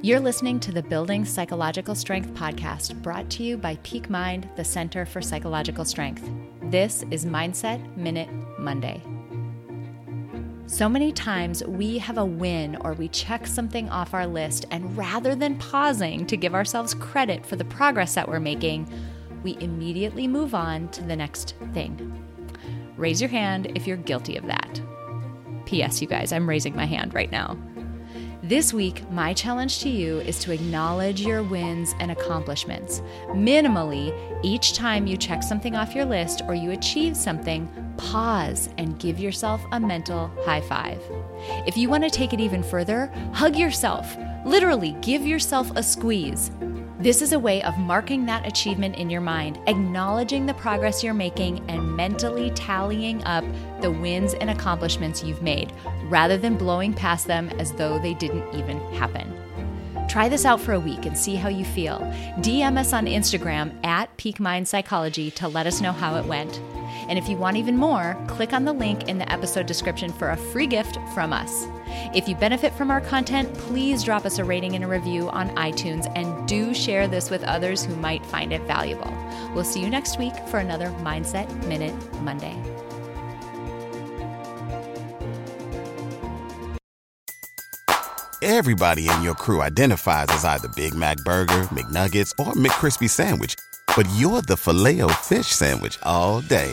You're listening to the Building Psychological Strength podcast brought to you by Peak Mind, the Center for Psychological Strength. This is Mindset Minute Monday. So many times we have a win or we check something off our list, and rather than pausing to give ourselves credit for the progress that we're making, we immediately move on to the next thing. Raise your hand if you're guilty of that. P.S. You guys, I'm raising my hand right now. This week, my challenge to you is to acknowledge your wins and accomplishments. Minimally, each time you check something off your list or you achieve something, pause and give yourself a mental high five. If you want to take it even further, hug yourself. Literally, give yourself a squeeze. This is a way of marking that achievement in your mind, acknowledging the progress you're making, and mentally tallying up the wins and accomplishments you've made, rather than blowing past them as though they didn't even happen. Try this out for a week and see how you feel. DM us on Instagram at Peak Mind Psychology to let us know how it went. And if you want even more, click on the link in the episode description for a free gift from us. If you benefit from our content, please drop us a rating and a review on iTunes and do share this with others who might find it valuable. We'll see you next week for another Mindset Minute Monday. Everybody in your crew identifies as either Big Mac Burger, McNuggets, or McCrispy Sandwich, but you're the Filet-O-Fish Sandwich all day.